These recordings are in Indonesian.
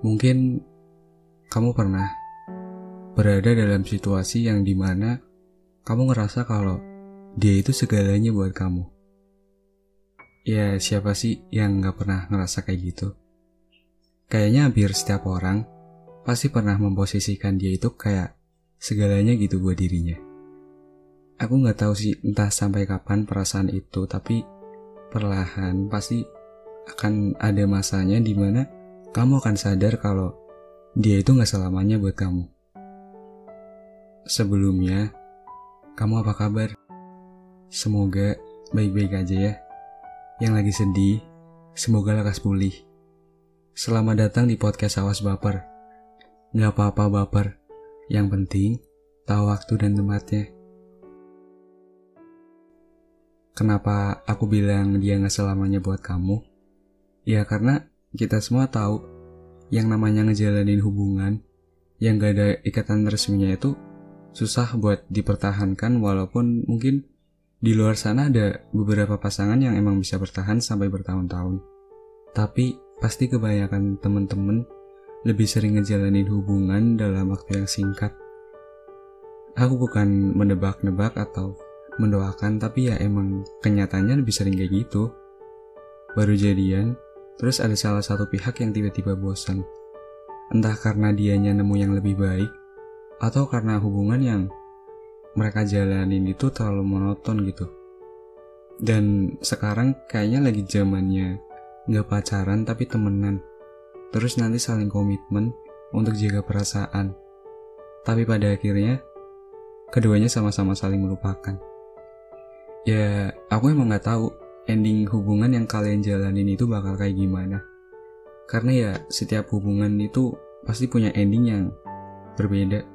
Mungkin kamu pernah berada dalam situasi yang di mana kamu ngerasa kalau dia itu segalanya buat kamu. Ya siapa sih yang gak pernah ngerasa kayak gitu? Kayaknya hampir setiap orang pasti pernah memposisikan dia itu kayak segalanya gitu buat dirinya. Aku gak tahu sih entah sampai kapan perasaan itu, tapi perlahan pasti akan ada masanya di mana kamu akan sadar kalau dia itu gak selamanya buat kamu. Sebelumnya, kamu apa kabar? Semoga baik-baik aja ya. Yang lagi sedih, semoga lekas pulih. Selamat datang di podcast Awas Baper. Gak apa-apa baper. Yang penting, tahu waktu dan tempatnya. Kenapa aku bilang dia gak selamanya buat kamu? Ya karena kita semua tahu yang namanya ngejalanin hubungan yang gak ada ikatan resminya itu susah buat dipertahankan walaupun mungkin di luar sana ada beberapa pasangan yang emang bisa bertahan sampai bertahun-tahun. Tapi pasti kebanyakan temen-temen lebih sering ngejalanin hubungan dalam waktu yang singkat. Aku bukan menebak-nebak atau mendoakan tapi ya emang kenyataannya lebih sering kayak gitu. Baru jadian, Terus ada salah satu pihak yang tiba-tiba bosan. Entah karena dianya nemu yang lebih baik, atau karena hubungan yang mereka jalanin itu terlalu monoton gitu. Dan sekarang kayaknya lagi zamannya nggak pacaran tapi temenan. Terus nanti saling komitmen untuk jaga perasaan. Tapi pada akhirnya, keduanya sama-sama saling melupakan. Ya, aku emang nggak tahu ending hubungan yang kalian jalanin itu bakal kayak gimana. Karena ya setiap hubungan itu pasti punya ending yang berbeda.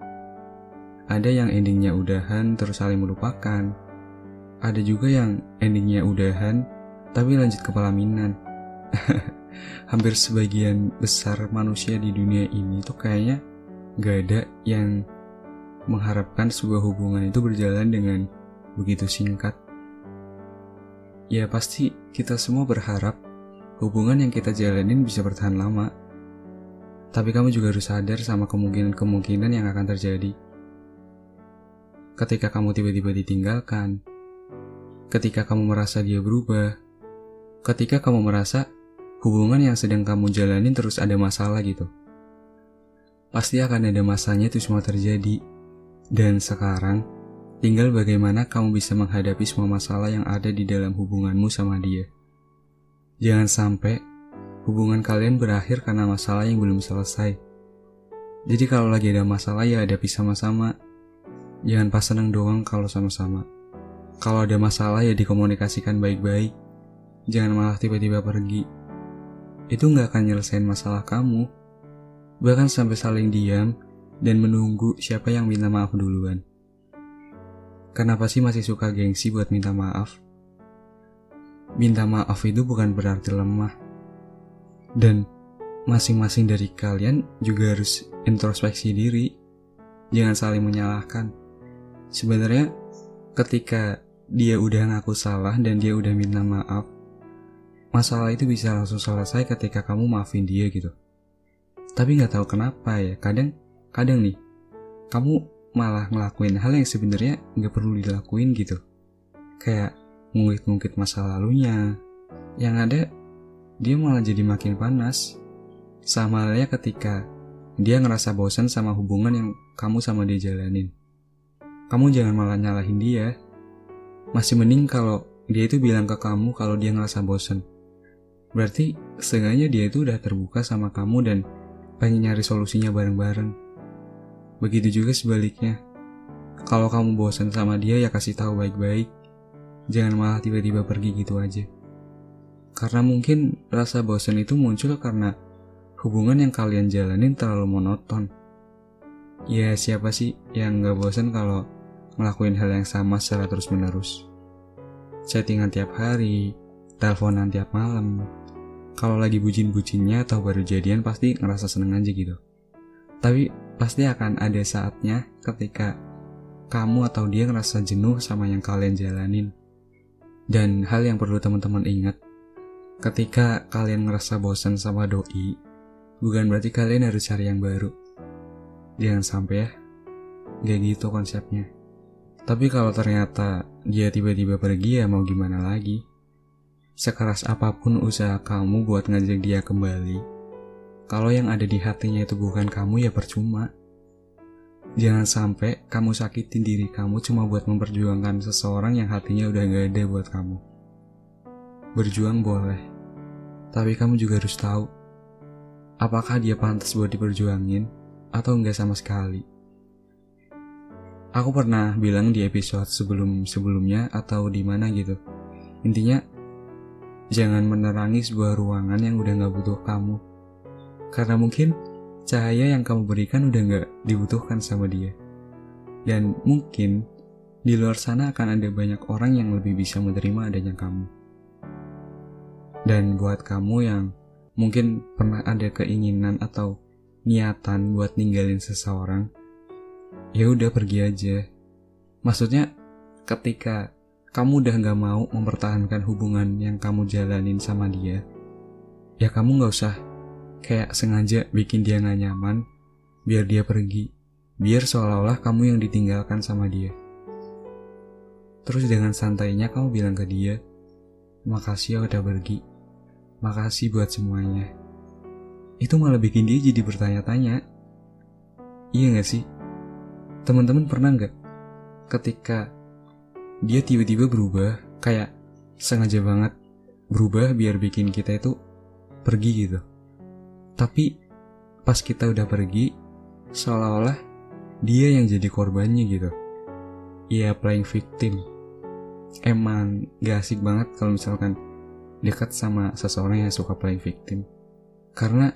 Ada yang endingnya udahan terus saling melupakan. Ada juga yang endingnya udahan tapi lanjut ke pelaminan. Hampir sebagian besar manusia di dunia ini tuh kayaknya gak ada yang mengharapkan sebuah hubungan itu berjalan dengan begitu singkat. Ya pasti kita semua berharap hubungan yang kita jalanin bisa bertahan lama. Tapi kamu juga harus sadar sama kemungkinan-kemungkinan yang akan terjadi. Ketika kamu tiba-tiba ditinggalkan, ketika kamu merasa dia berubah, ketika kamu merasa hubungan yang sedang kamu jalanin terus ada masalah gitu. Pasti akan ada masanya itu semua terjadi. Dan sekarang, Tinggal bagaimana kamu bisa menghadapi semua masalah yang ada di dalam hubunganmu sama dia. Jangan sampai hubungan kalian berakhir karena masalah yang belum selesai. Jadi kalau lagi ada masalah ya hadapi sama-sama. Jangan pas seneng doang kalau sama-sama. Kalau ada masalah ya dikomunikasikan baik-baik. Jangan malah tiba-tiba pergi. Itu nggak akan nyelesain masalah kamu. Bahkan sampai saling diam dan menunggu siapa yang minta maaf duluan. Kenapa sih masih suka gengsi buat minta maaf? Minta maaf itu bukan berarti lemah. Dan masing-masing dari kalian juga harus introspeksi diri. Jangan saling menyalahkan. Sebenarnya ketika dia udah ngaku salah dan dia udah minta maaf, masalah itu bisa langsung selesai ketika kamu maafin dia gitu. Tapi nggak tahu kenapa ya, kadang kadang nih kamu malah ngelakuin hal yang sebenarnya nggak perlu dilakuin gitu. Kayak ngungkit-ngungkit masa lalunya. Yang ada, dia malah jadi makin panas. Sama halnya ketika dia ngerasa bosan sama hubungan yang kamu sama dia jalanin. Kamu jangan malah nyalahin dia. Masih mending kalau dia itu bilang ke kamu kalau dia ngerasa bosan. Berarti setengahnya dia itu udah terbuka sama kamu dan pengen nyari solusinya bareng-bareng. Begitu juga sebaliknya. Kalau kamu bosan sama dia ya kasih tahu baik-baik. Jangan malah tiba-tiba pergi gitu aja. Karena mungkin rasa bosan itu muncul karena hubungan yang kalian jalanin terlalu monoton. Ya siapa sih yang gak bosan kalau ngelakuin hal yang sama secara terus-menerus. Chattingan tiap hari, teleponan tiap malam. Kalau lagi bucin-bucinnya atau baru jadian pasti ngerasa seneng aja gitu. Tapi pasti akan ada saatnya ketika kamu atau dia ngerasa jenuh sama yang kalian jalanin. Dan hal yang perlu teman-teman ingat, ketika kalian ngerasa bosan sama doi, bukan berarti kalian harus cari yang baru. Jangan sampai ya, gak gitu konsepnya. Tapi kalau ternyata dia tiba-tiba pergi ya mau gimana lagi? Sekeras apa pun usaha kamu buat ngajak dia kembali, kalau yang ada di hatinya itu bukan kamu ya percuma. Jangan sampai kamu sakitin diri kamu cuma buat memperjuangkan seseorang yang hatinya udah gak ada buat kamu. Berjuang boleh, tapi kamu juga harus tahu apakah dia pantas buat diperjuangin atau enggak sama sekali. Aku pernah bilang di episode sebelum-sebelumnya atau di mana gitu. Intinya, jangan menerangi sebuah ruangan yang udah gak butuh kamu. Karena mungkin cahaya yang kamu berikan udah gak dibutuhkan sama dia. Dan mungkin di luar sana akan ada banyak orang yang lebih bisa menerima adanya kamu. Dan buat kamu yang mungkin pernah ada keinginan atau niatan buat ninggalin seseorang, ya udah pergi aja. Maksudnya ketika kamu udah nggak mau mempertahankan hubungan yang kamu jalanin sama dia, ya kamu nggak usah kayak sengaja bikin dia nggak nyaman, biar dia pergi, biar seolah-olah kamu yang ditinggalkan sama dia. Terus dengan santainya kamu bilang ke dia, makasih ya udah pergi, makasih buat semuanya. Itu malah bikin dia jadi bertanya-tanya, iya gak sih? Teman-teman pernah nggak ketika dia tiba-tiba berubah kayak sengaja banget berubah biar bikin kita itu pergi gitu. Tapi pas kita udah pergi seolah-olah dia yang jadi korbannya gitu. Iya playing victim. Emang gak asik banget kalau misalkan dekat sama seseorang yang suka playing victim. Karena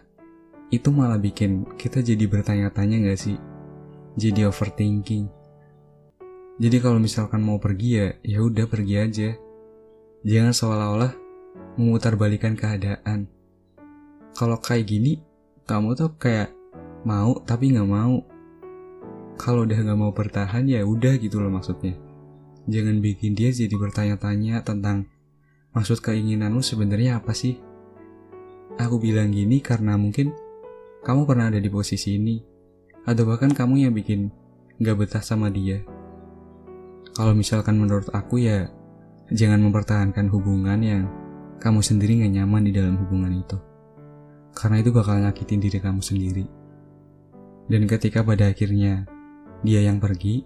itu malah bikin kita jadi bertanya-tanya gak sih? jadi overthinking. Jadi kalau misalkan mau pergi ya, ya udah pergi aja. Jangan seolah-olah memutarbalikan keadaan. Kalau kayak gini, kamu tuh kayak mau tapi nggak mau. Kalau udah nggak mau bertahan ya udah gitu loh maksudnya. Jangan bikin dia jadi bertanya-tanya tentang maksud keinginanmu sebenarnya apa sih? Aku bilang gini karena mungkin kamu pernah ada di posisi ini atau bahkan kamu yang bikin gak betah sama dia. Kalau misalkan menurut aku ya, jangan mempertahankan hubungan yang kamu sendiri gak nyaman di dalam hubungan itu. Karena itu bakal nyakitin diri kamu sendiri. Dan ketika pada akhirnya dia yang pergi,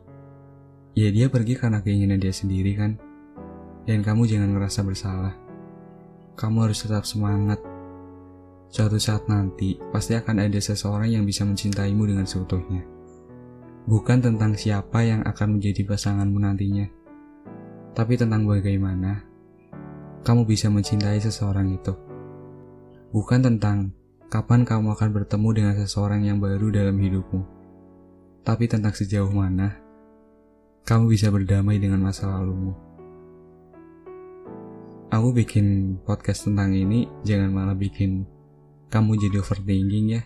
ya dia pergi karena keinginan dia sendiri kan. Dan kamu jangan ngerasa bersalah. Kamu harus tetap semangat Suatu saat nanti, pasti akan ada seseorang yang bisa mencintaimu dengan seutuhnya. Bukan tentang siapa yang akan menjadi pasanganmu nantinya, tapi tentang bagaimana kamu bisa mencintai seseorang itu. Bukan tentang kapan kamu akan bertemu dengan seseorang yang baru dalam hidupmu, tapi tentang sejauh mana kamu bisa berdamai dengan masa lalumu. Aku bikin podcast tentang ini, jangan malah bikin kamu jadi overthinking ya.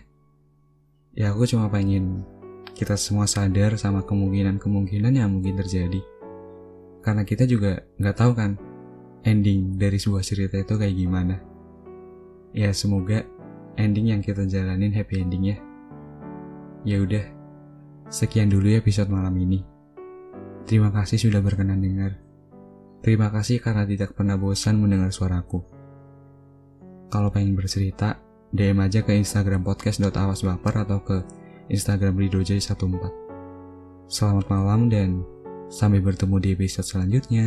Ya aku cuma pengen kita semua sadar sama kemungkinan-kemungkinan yang mungkin terjadi. Karena kita juga nggak tahu kan ending dari sebuah cerita itu kayak gimana. Ya semoga ending yang kita jalanin happy ending ya. Ya udah, sekian dulu ya episode malam ini. Terima kasih sudah berkenan dengar. Terima kasih karena tidak pernah bosan mendengar suaraku. Kalau pengen bercerita, DM aja ke Instagram podcast.awasbaper atau ke Instagram ridojay14. Selamat malam dan sampai bertemu di episode selanjutnya.